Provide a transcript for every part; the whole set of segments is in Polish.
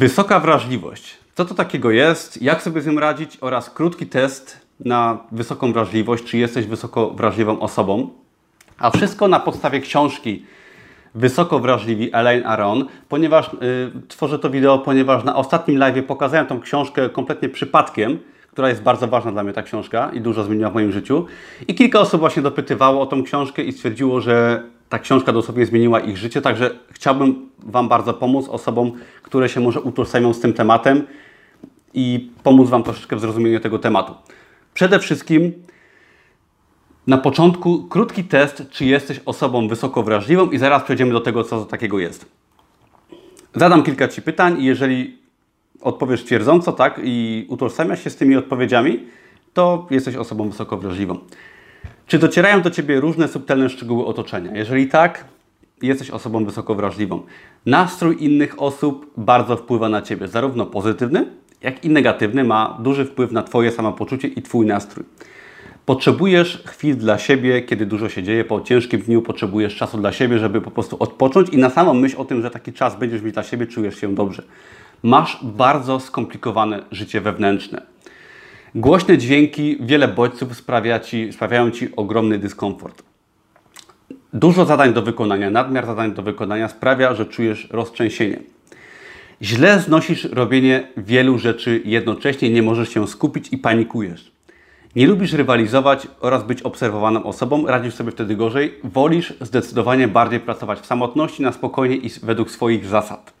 Wysoka wrażliwość. Co to takiego jest? Jak sobie z nią radzić? Oraz krótki test na wysoką wrażliwość, czy jesteś wysoko wrażliwą osobą. A wszystko na podstawie książki Wysoko wrażliwi Elaine Aron, ponieważ y, tworzę to wideo, ponieważ na ostatnim live pokazałem tą książkę kompletnie przypadkiem, która jest bardzo ważna dla mnie ta książka i dużo zmieniła w moim życiu. I kilka osób właśnie dopytywało o tą książkę i stwierdziło, że ta książka dosłownie zmieniła ich życie, także chciałbym Wam bardzo pomóc, osobom, które się może utożsamią z tym tematem i pomóc Wam troszeczkę w zrozumieniu tego tematu. Przede wszystkim na początku krótki test, czy jesteś osobą wysoko wrażliwą i zaraz przejdziemy do tego, co takiego jest. Zadam kilka Ci pytań i jeżeli odpowiesz twierdząco, tak, i utożsamiasz się z tymi odpowiedziami, to jesteś osobą wysoko wrażliwą. Czy docierają do Ciebie różne subtelne szczegóły otoczenia? Jeżeli tak, jesteś osobą wysoko wrażliwą. Nastrój innych osób bardzo wpływa na Ciebie, zarówno pozytywny, jak i negatywny ma duży wpływ na Twoje samopoczucie i Twój nastrój. Potrzebujesz chwil dla siebie, kiedy dużo się dzieje, po ciężkim dniu potrzebujesz czasu dla siebie, żeby po prostu odpocząć i na samą myśl o tym, że taki czas będziesz mieć dla siebie, czujesz się dobrze. Masz bardzo skomplikowane życie wewnętrzne. Głośne dźwięki, wiele bodźców sprawia ci, sprawiają Ci ogromny dyskomfort. Dużo zadań do wykonania, nadmiar zadań do wykonania sprawia, że czujesz roztrzęsienie. Źle znosisz robienie wielu rzeczy jednocześnie, nie możesz się skupić i panikujesz. Nie lubisz rywalizować oraz być obserwowaną osobą, radzisz sobie wtedy gorzej, wolisz zdecydowanie bardziej pracować w samotności, na spokojnie i według swoich zasad.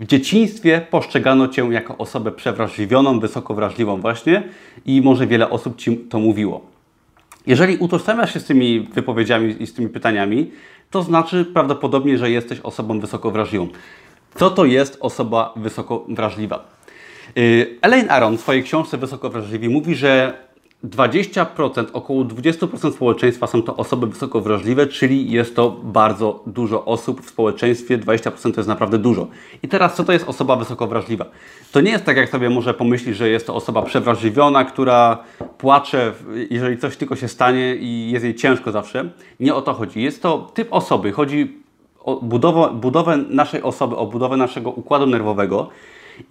W dzieciństwie postrzegano Cię jako osobę przewrażliwioną, wysoko wrażliwą właśnie i może wiele osób Ci to mówiło. Jeżeli utożsamiasz się z tymi wypowiedziami i z tymi pytaniami, to znaczy prawdopodobnie, że jesteś osobą wysoko wrażliwą. Co to jest osoba wysoko wrażliwa? Y, Elaine Aron w swojej książce Wysoko wrażliwi mówi, że 20%, około 20% społeczeństwa są to osoby wysoko wrażliwe, czyli jest to bardzo dużo osób w społeczeństwie. 20% to jest naprawdę dużo. I teraz, co to jest osoba wysoko wrażliwa? To nie jest tak, jak sobie może pomyślisz, że jest to osoba przewrażliwiona, która płacze, jeżeli coś tylko się stanie i jest jej ciężko zawsze. Nie o to chodzi. Jest to typ osoby. Chodzi o budowę, budowę naszej osoby, o budowę naszego układu nerwowego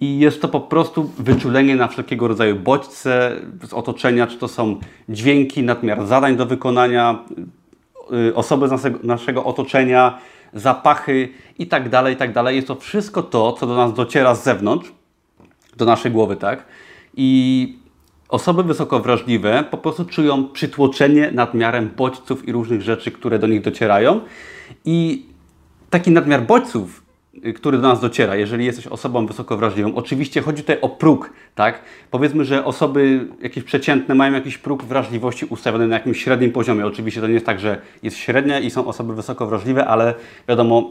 i jest to po prostu wyczulenie na wszelkiego rodzaju bodźce z otoczenia, czy to są dźwięki, nadmiar zadań do wykonania, y, osoby z naszego, otoczenia, zapachy tak i tak dalej. Jest to wszystko to, co do nas dociera z zewnątrz, do naszej głowy, tak? I osoby wysoko wrażliwe po prostu czują przytłoczenie nadmiarem bodźców i różnych rzeczy, które do nich docierają. I taki nadmiar bodźców który do nas dociera, jeżeli jesteś osobą wysoko wrażliwą. Oczywiście chodzi tutaj o próg, tak? Powiedzmy, że osoby jakieś przeciętne mają jakiś próg wrażliwości ustawiony na jakimś średnim poziomie. Oczywiście to nie jest tak, że jest średnia i są osoby wysoko wrażliwe, ale wiadomo,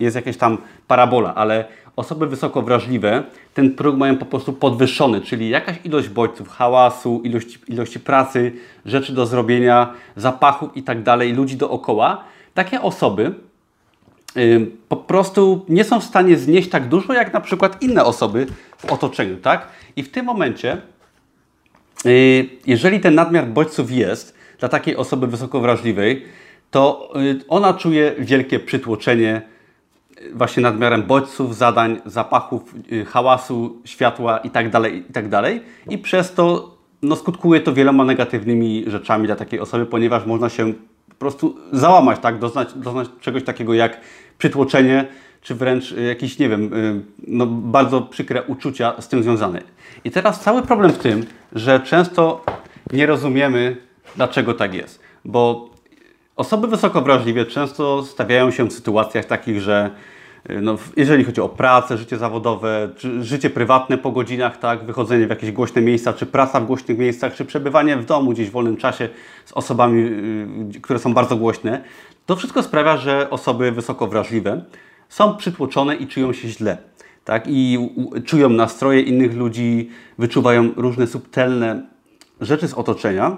jest jakaś tam parabola, ale osoby wysoko wrażliwe ten próg mają po prostu podwyższony, czyli jakaś ilość bodźców, hałasu, ilości, ilości pracy, rzeczy do zrobienia, zapachów i tak dalej, ludzi dookoła. Takie osoby po prostu nie są w stanie znieść tak dużo, jak na przykład inne osoby w otoczeniu, tak? I w tym momencie, y, jeżeli ten nadmiar bodźców jest dla takiej osoby wysoko wrażliwej, to y, ona czuje wielkie przytłoczenie y, właśnie nadmiarem bodźców, zadań, zapachów, hałasu, światła itd., tak itd. Tak I przez to no, skutkuje to wieloma negatywnymi rzeczami dla takiej osoby, ponieważ można się po prostu załamać, tak? doznać, doznać czegoś takiego jak przytłoczenie, czy wręcz y, jakieś, nie wiem, y, no, bardzo przykre uczucia z tym związane. I teraz cały problem w tym, że często nie rozumiemy, dlaczego tak jest. Bo osoby wysoko wrażliwe często stawiają się w sytuacjach takich, że no, jeżeli chodzi o pracę, życie zawodowe, życie prywatne po godzinach, tak, wychodzenie w jakieś głośne miejsca, czy praca w głośnych miejscach, czy przebywanie w domu gdzieś w wolnym czasie z osobami, które są bardzo głośne, to wszystko sprawia, że osoby wysoko wrażliwe są przytłoczone i czują się źle. Tak? I czują nastroje innych ludzi, wyczuwają różne subtelne rzeczy z otoczenia.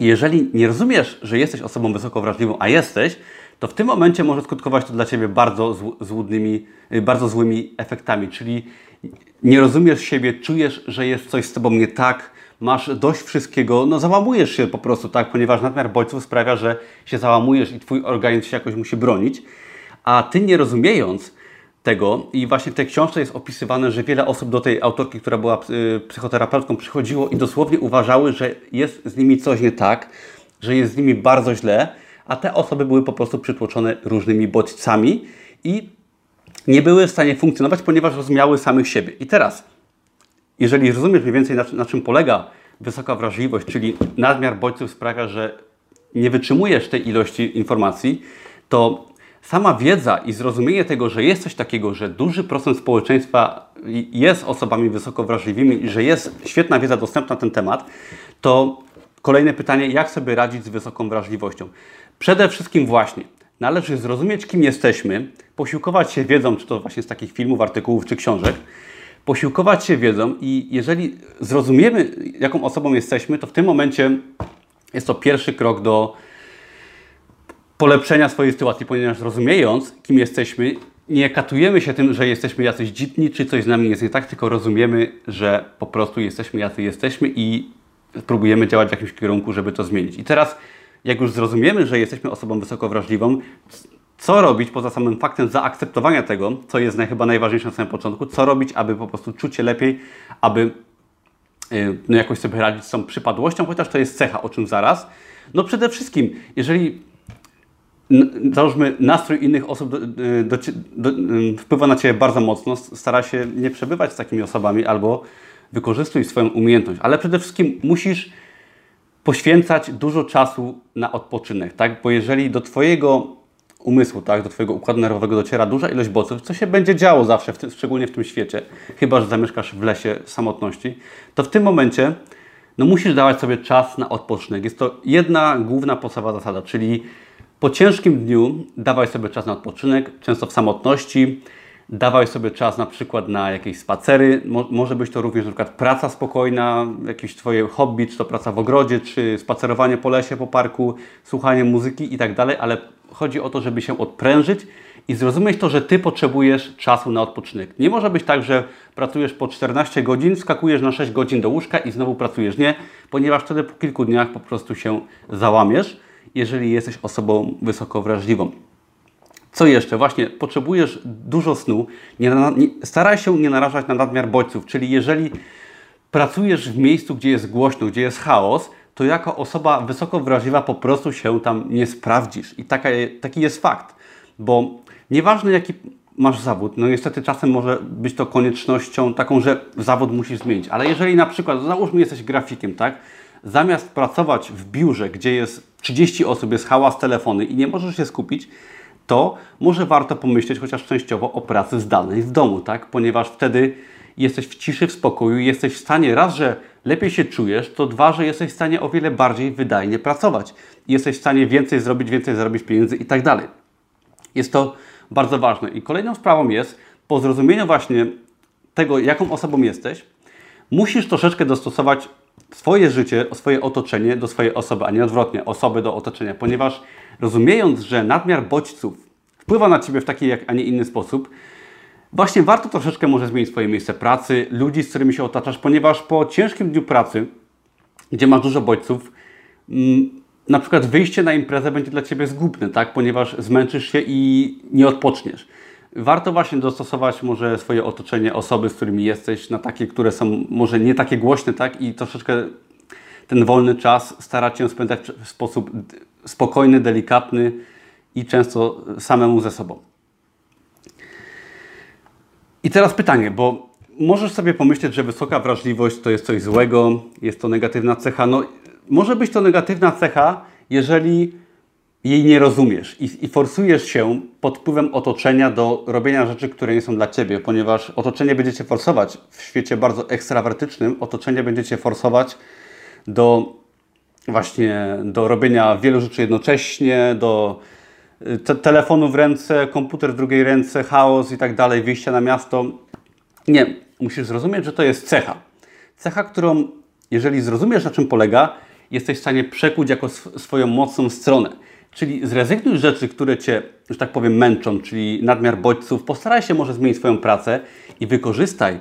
Jeżeli nie rozumiesz, że jesteś osobą wysoko wrażliwą, a jesteś, to w tym momencie może skutkować to dla Ciebie bardzo, złudnymi, bardzo złymi efektami. Czyli nie rozumiesz siebie, czujesz, że jest coś z Tobą nie tak, masz dość wszystkiego, no załamujesz się po prostu, tak, ponieważ nadmiar bodźców sprawia, że się załamujesz i Twój organizm się jakoś musi bronić, a Ty nie rozumiejąc, tego i właśnie w tej książce jest opisywane, że wiele osób do tej autorki, która była y, psychoterapeutką, przychodziło i dosłownie uważały, że jest z nimi coś nie tak, że jest z nimi bardzo źle, a te osoby były po prostu przytłoczone różnymi bodźcami i nie były w stanie funkcjonować, ponieważ rozumiały samych siebie. I teraz, jeżeli rozumiesz mniej więcej na, na czym polega wysoka wrażliwość, czyli nadmiar bodźców sprawia, że nie wytrzymujesz tej ilości informacji, to sama wiedza i zrozumienie tego, że jest coś takiego, że duży procent społeczeństwa jest osobami wysoko wrażliwymi i że jest świetna wiedza dostępna na ten temat, to kolejne pytanie, jak sobie radzić z wysoką wrażliwością? Przede wszystkim właśnie należy zrozumieć, kim jesteśmy, posiłkować się wiedzą, czy to właśnie z takich filmów, artykułów czy książek, posiłkować się wiedzą i jeżeli zrozumiemy, jaką osobą jesteśmy, to w tym momencie jest to pierwszy krok do polepszenia swojej sytuacji, ponieważ rozumiejąc, kim jesteśmy, nie katujemy się tym, że jesteśmy jacyś dziwni, czy coś z nami jest nie tak, tylko rozumiemy, że po prostu jesteśmy jacy jesteśmy i próbujemy działać w jakimś kierunku, żeby to zmienić. I teraz, jak już zrozumiemy, że jesteśmy osobą wysoko wrażliwą, co robić poza samym faktem zaakceptowania tego, co jest chyba najważniejsze na samym początku, co robić, aby po prostu czuć się lepiej, aby y, no, jakoś sobie radzić z tą przypadłością, chociaż to jest cecha, o czym zaraz. No przede wszystkim, jeżeli załóżmy nastrój innych osób do, do, do, wpływa na Ciebie bardzo mocno, stara się nie przebywać z takimi osobami albo wykorzystuj swoją umiejętność, ale przede wszystkim musisz poświęcać dużo czasu na odpoczynek, tak? Bo jeżeli do Twojego umysłu, tak, do Twojego układu nerwowego dociera duża ilość bodźców, co się będzie działo zawsze, w tym, szczególnie w tym świecie, chyba że zamieszkasz w lesie samotności, to w tym momencie no, musisz dawać sobie czas na odpoczynek. Jest to jedna główna podstawowa zasada, czyli po ciężkim dniu dawaj sobie czas na odpoczynek, często w samotności, dawaj sobie czas na przykład na jakieś spacery, Mo może być to również na przykład praca spokojna, jakieś Twoje hobby, czy to praca w ogrodzie, czy spacerowanie po lesie, po parku, słuchanie muzyki i tak dalej, ale chodzi o to, żeby się odprężyć i zrozumieć to, że Ty potrzebujesz czasu na odpoczynek. Nie może być tak, że pracujesz po 14 godzin, skakujesz na 6 godzin do łóżka i znowu pracujesz. Nie, ponieważ wtedy po kilku dniach po prostu się załamiesz jeżeli jesteś osobą wysoko wrażliwą. Co jeszcze? Właśnie potrzebujesz dużo snu. Nie, nie, staraj się nie narażać na nadmiar bodźców, czyli jeżeli pracujesz w miejscu, gdzie jest głośno, gdzie jest chaos, to jako osoba wysoko wrażliwa po prostu się tam nie sprawdzisz. I taka, taki jest fakt, bo nieważne jaki masz zawód, no niestety czasem może być to koniecznością taką, że zawód musisz zmienić, ale jeżeli na przykład, załóżmy jesteś grafikiem, tak, zamiast pracować w biurze, gdzie jest 30 osób, jest hałas, telefony i nie możesz się skupić, to może warto pomyśleć chociaż częściowo o pracy zdalnej w domu, tak? Ponieważ wtedy jesteś w ciszy, w spokoju, jesteś w stanie raz, że lepiej się czujesz, to dwa, że jesteś w stanie o wiele bardziej wydajnie pracować. Jesteś w stanie więcej zrobić, więcej zarobić pieniędzy i tak dalej. Jest to bardzo ważne. I kolejną sprawą jest, po zrozumieniu właśnie tego, jaką osobą jesteś, musisz troszeczkę dostosować swoje życie, swoje otoczenie do swojej osoby, a nie odwrotnie, osoby do otoczenia, ponieważ rozumiejąc, że nadmiar bodźców wpływa na Ciebie w taki, a nie inny sposób, właśnie warto troszeczkę może zmienić swoje miejsce pracy, ludzi, z którymi się otaczasz, ponieważ po ciężkim dniu pracy, gdzie masz dużo bodźców, mm, na przykład wyjście na imprezę będzie dla Ciebie zgubne, tak? ponieważ zmęczysz się i nie odpoczniesz warto właśnie dostosować może swoje otoczenie, osoby, z którymi jesteś, na takie, które są może nie takie głośne, tak? I troszeczkę ten wolny czas starać się spędzać w sposób spokojny, delikatny i często samemu ze sobą. I teraz pytanie, bo możesz sobie pomyśleć, że wysoka wrażliwość to jest coś złego, jest to negatywna cecha. No, może być to negatywna cecha, jeżeli jej nie rozumiesz i, i, forsujesz się pod wpływem otoczenia do robienia rzeczy, które nie są dla Ciebie, ponieważ otoczenie będzie Cię forsować w świecie bardzo ekstrawertycznym, otoczenie będzie Cię forsować do właśnie do robienia wielu rzeczy jednocześnie, do y, te, telefonu w ręce, komputer w drugiej ręce, chaos i tak dalej, wyjścia na miasto. Nie, musisz zrozumieć, że to jest cecha. Cecha, którą jeżeli zrozumiesz, na czym polega, jesteś w stanie przekuć jako sw swoją mocną stronę. Czyli zrezygnuj z rzeczy, które Cię, że tak powiem, męczą, czyli nadmiar bodźców. Postaraj się może zmienić swoją pracę i wykorzystaj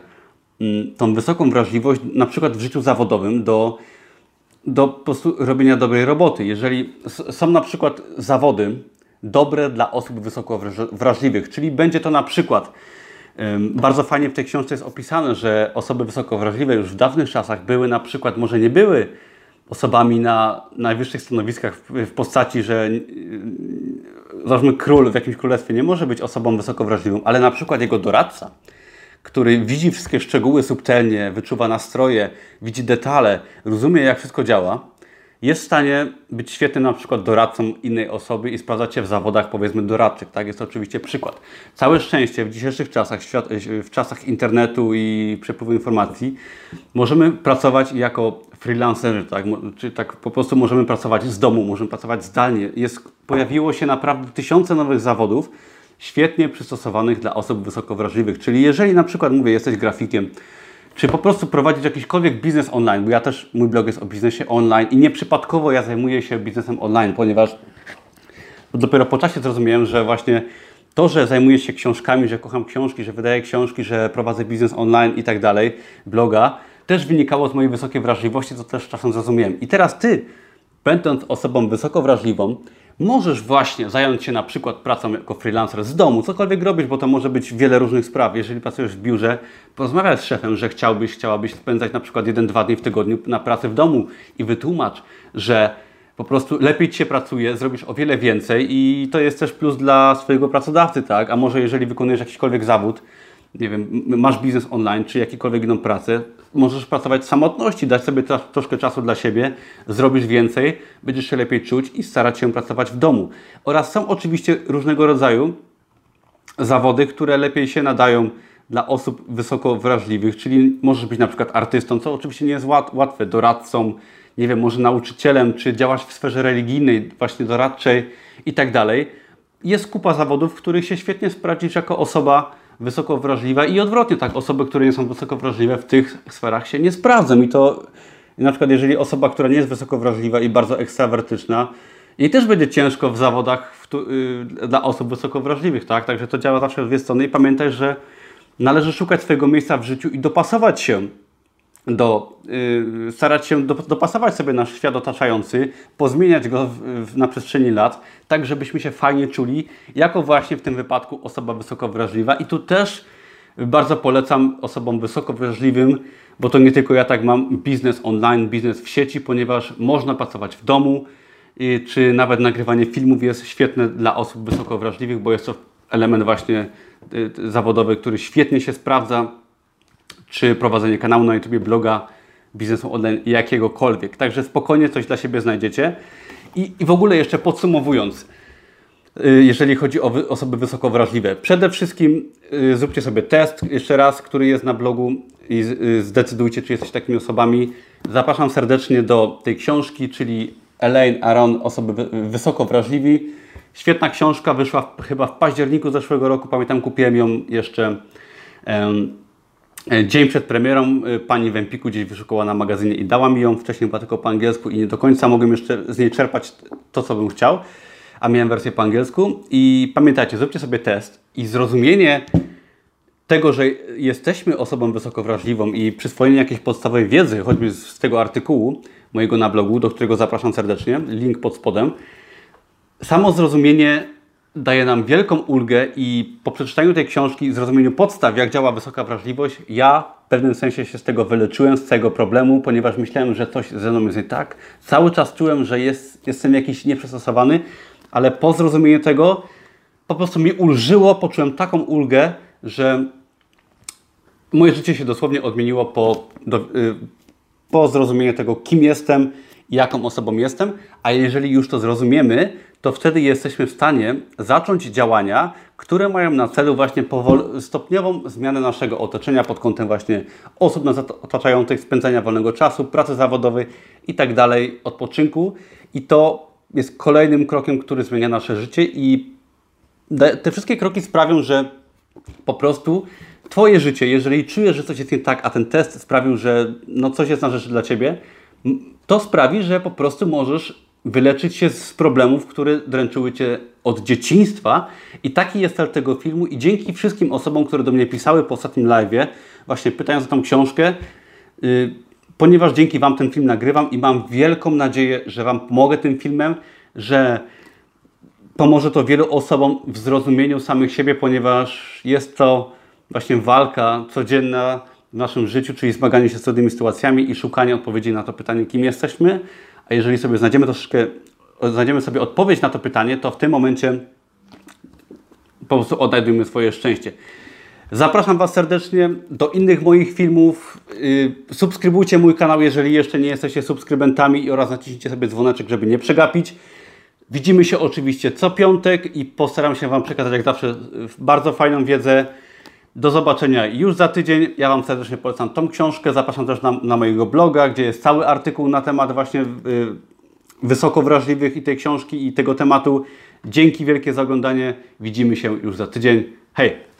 mm, tą wysoką wrażliwość, na przykład w życiu zawodowym, do, do robienia dobrej roboty. Jeżeli są na przykład zawody, dobre dla osób wysoko wrażliwych. Czyli będzie to na przykład bardzo fajnie w tej książce jest opisane, że osoby wysoko wrażliwe już w dawnych czasach były na przykład, może nie były osobami na najwyższych stanowiskach w, postaci, że załóżmy król w jakimś królestwie nie może być osobą wysoko wrażliwą, ale na przykład jego doradca, który widzi wszystkie szczegóły subtelnie, wyczuwa nastroje, widzi detale, rozumie jak wszystko działa, jest w stanie być świetnym na przykład doradcą innej osoby i sprawdzać się w zawodach powiedzmy doradczych. Tak jest to oczywiście przykład. Całe szczęście w dzisiejszych czasach, w czasach internetu i przepływu informacji możemy pracować jako freelancerzy, tak? Czy tak po prostu możemy pracować z domu, możemy pracować zdalnie. Jest, pojawiło się naprawdę tysiące nowych zawodów, świetnie przystosowanych dla osób wysoko wrażliwych. Czyli jeżeli na przykład mówię, jesteś grafikiem, czy po prostu prowadzić jakikolwiek biznes online, bo ja też, mój blog jest o biznesie online i nieprzypadkowo ja zajmuję się biznesem online, ponieważ dopiero po czasie zrozumiałem, że właśnie to, że zajmuję się książkami, że kocham książki, że wydaję książki, że prowadzę biznes online i tak dalej, bloga, też wynikało z mojej wysokiej wrażliwości, co też czasem zrozumiałem. I teraz Ty, będąc osobą wysoko wrażliwą, Możesz właśnie zająć się na przykład pracą jako freelancer z domu, cokolwiek robisz, bo to może być wiele różnych spraw. Jeżeli pracujesz w biurze, porozmawiaj z szefem, że chciałbyś, chciałabyś spędzać na przykład jeden-dwa dni w tygodniu na pracy w domu i wytłumacz, że po prostu lepiej Ci się pracuje, zrobisz o wiele więcej i to jest też plus dla swojego pracodawcy, tak? A może jeżeli wykonujesz jakikolwiek zawód, nie wiem, masz biznes online, czy jakikolwiek inną pracę, możesz pracować w samotności, dać sobie troszkę czasu dla siebie, zrobisz więcej, będziesz się lepiej czuć i starać się pracować w domu. Oraz są oczywiście różnego rodzaju zawody, które lepiej się nadają dla osób wysoko wrażliwych, czyli możesz być na przykład artystą, co oczywiście nie jest łatwe, doradcą, nie wiem, może nauczycielem, czy działasz w sferze religijnej, właśnie doradczej i tak dalej. Jest kupa zawodów, w których się świetnie sprawdzisz jako osoba wysoko wrażliwa i odwrotnie, tak, osoby, które nie są wysoko wrażliwe w tych sferach się nie sprawdzą i to na przykład jeżeli osoba, która nie jest wysoko wrażliwa i bardzo ekstrawertyczna, jej też będzie ciężko w zawodach w tu, yy, dla osób wysoko wrażliwych, tak, także to działa zawsze w dwie strony i pamiętaj, że należy szukać swojego miejsca w życiu i dopasować się do, y, starać się do, dopasować sobie nasz świat otaczający, pozmieniać go w, w, na przestrzeni lat, tak żebyśmy się fajnie czuli, jako właśnie w tym wypadku osoba wysoko wrażliwa. I tu też bardzo polecam osobom wysoko wrażliwym, bo to nie tylko ja tak mam, biznes online, biznes w sieci, ponieważ można pracować w domu, y, czy nawet nagrywanie filmów jest świetne dla osób wysoko wrażliwych, bo jest to element właśnie y, zawodowy, który świetnie się sprawdza czy prowadzenie kanału na YouTube, bloga, biznesu online, jakiegokolwiek. Także spokojnie coś dla siebie znajdziecie. I, i w ogóle jeszcze podsumowując, y, jeżeli chodzi o osoby wysoko wrażliwe. Przede wszystkim y, zróbcie sobie test jeszcze raz, który jest na blogu i y, zdecydujcie, czy jesteście takimi osobami. Zapraszam serdecznie do tej książki, czyli Elaine Aron, osoby wysoko wrażliwi. Świetna książka, wyszła chyba w październiku zeszłego roku, pamiętam kupiłem ją jeszcze dzień przed premierą e, pani w Empiku gdzieś wyszukała na magazynie i dała mi ją. Wcześniej była tylko po angielsku i nie do końca mogłem jeszcze z niej czerpać to, co bym chciał, a miałem wersję po angielsku. I pamiętajcie, zróbcie sobie test i zrozumienie tego, że jesteśmy osobą wysoko wrażliwą i przyswojenie jakiejś podstawowej wiedzy, choćby z tego artykułu mojego na blogu, do którego zapraszam serdecznie, link pod spodem. Samo zrozumienie daje nam wielką ulgę i po przeczytaniu tej książki, zrozumieniu podstaw, jak działa wysoka wrażliwość, ja w pewnym sensie się z tego wyleczyłem, z tego problemu, ponieważ myślałem, że coś ze mną jest nie tak. Cały czas czułem, że jest, jestem jakiś nieprzystosowany, ale po zrozumieniu tego po prostu mi ulżyło, poczułem taką ulgę, że moje życie się dosłownie odmieniło po, do, y, po zrozumieniu tego, kim jestem, jaką osobą jestem, a jeżeli już to zrozumiemy, to wtedy jesteśmy w stanie zacząć działania, które mają na celu właśnie stopniową zmianę naszego otoczenia pod kątem właśnie osób nas otaczających, spędzania wolnego czasu, pracy zawodowej i tak dalej, odpoczynku. I to jest kolejnym krokiem, który zmienia nasze życie i te wszystkie kroki sprawią, że po prostu Twoje życie, jeżeli czujesz, że coś jest nie tak, a ten test sprawił, że no coś jest na rzeczy dla Ciebie, to sprawi, że po prostu możesz wyleczyć się z problemów, które dręczyły Cię od dzieciństwa. I taki jest cel tego filmu. I dzięki wszystkim osobom, które do mnie pisały po ostatnim live'ie, właśnie pytając o tą książkę, yy, ponieważ dzięki Wam ten film nagrywam i mam wielką nadzieję, że Wam pomogę tym filmem, że pomoże to wielu osobom w zrozumieniu samych siebie, ponieważ jest to właśnie walka codzienna w naszym życiu, czyli zmaganie się z trudnymi sytuacjami i szukanie odpowiedzi na to pytanie, kim jesteśmy. A jeżeli sobie znajdziemy troszeczkę, znajdziemy sobie odpowiedź na to pytanie, to w tym momencie po prostu odnajdujmy swoje szczęście. Zapraszam Was serdecznie do innych moich filmów. Yy, subskrybujcie mój kanał, jeżeli jeszcze nie jesteście subskrybentami oraz naciśnijcie sobie dzwoneczek, żeby nie przegapić. Widzimy się oczywiście co piątek i postaram się Wam przekazać jak zawsze bardzo fajną wiedzę. Do zobaczenia już za tydzień. Ja Wam serdecznie polecam tą książkę. Zapraszam też na, na mojego bloga, gdzie jest cały artykuł na temat właśnie yy, wysoko wrażliwych i tej książki i tego tematu. Dzięki wielkie za oglądanie. Widzimy się już za tydzień. Hej!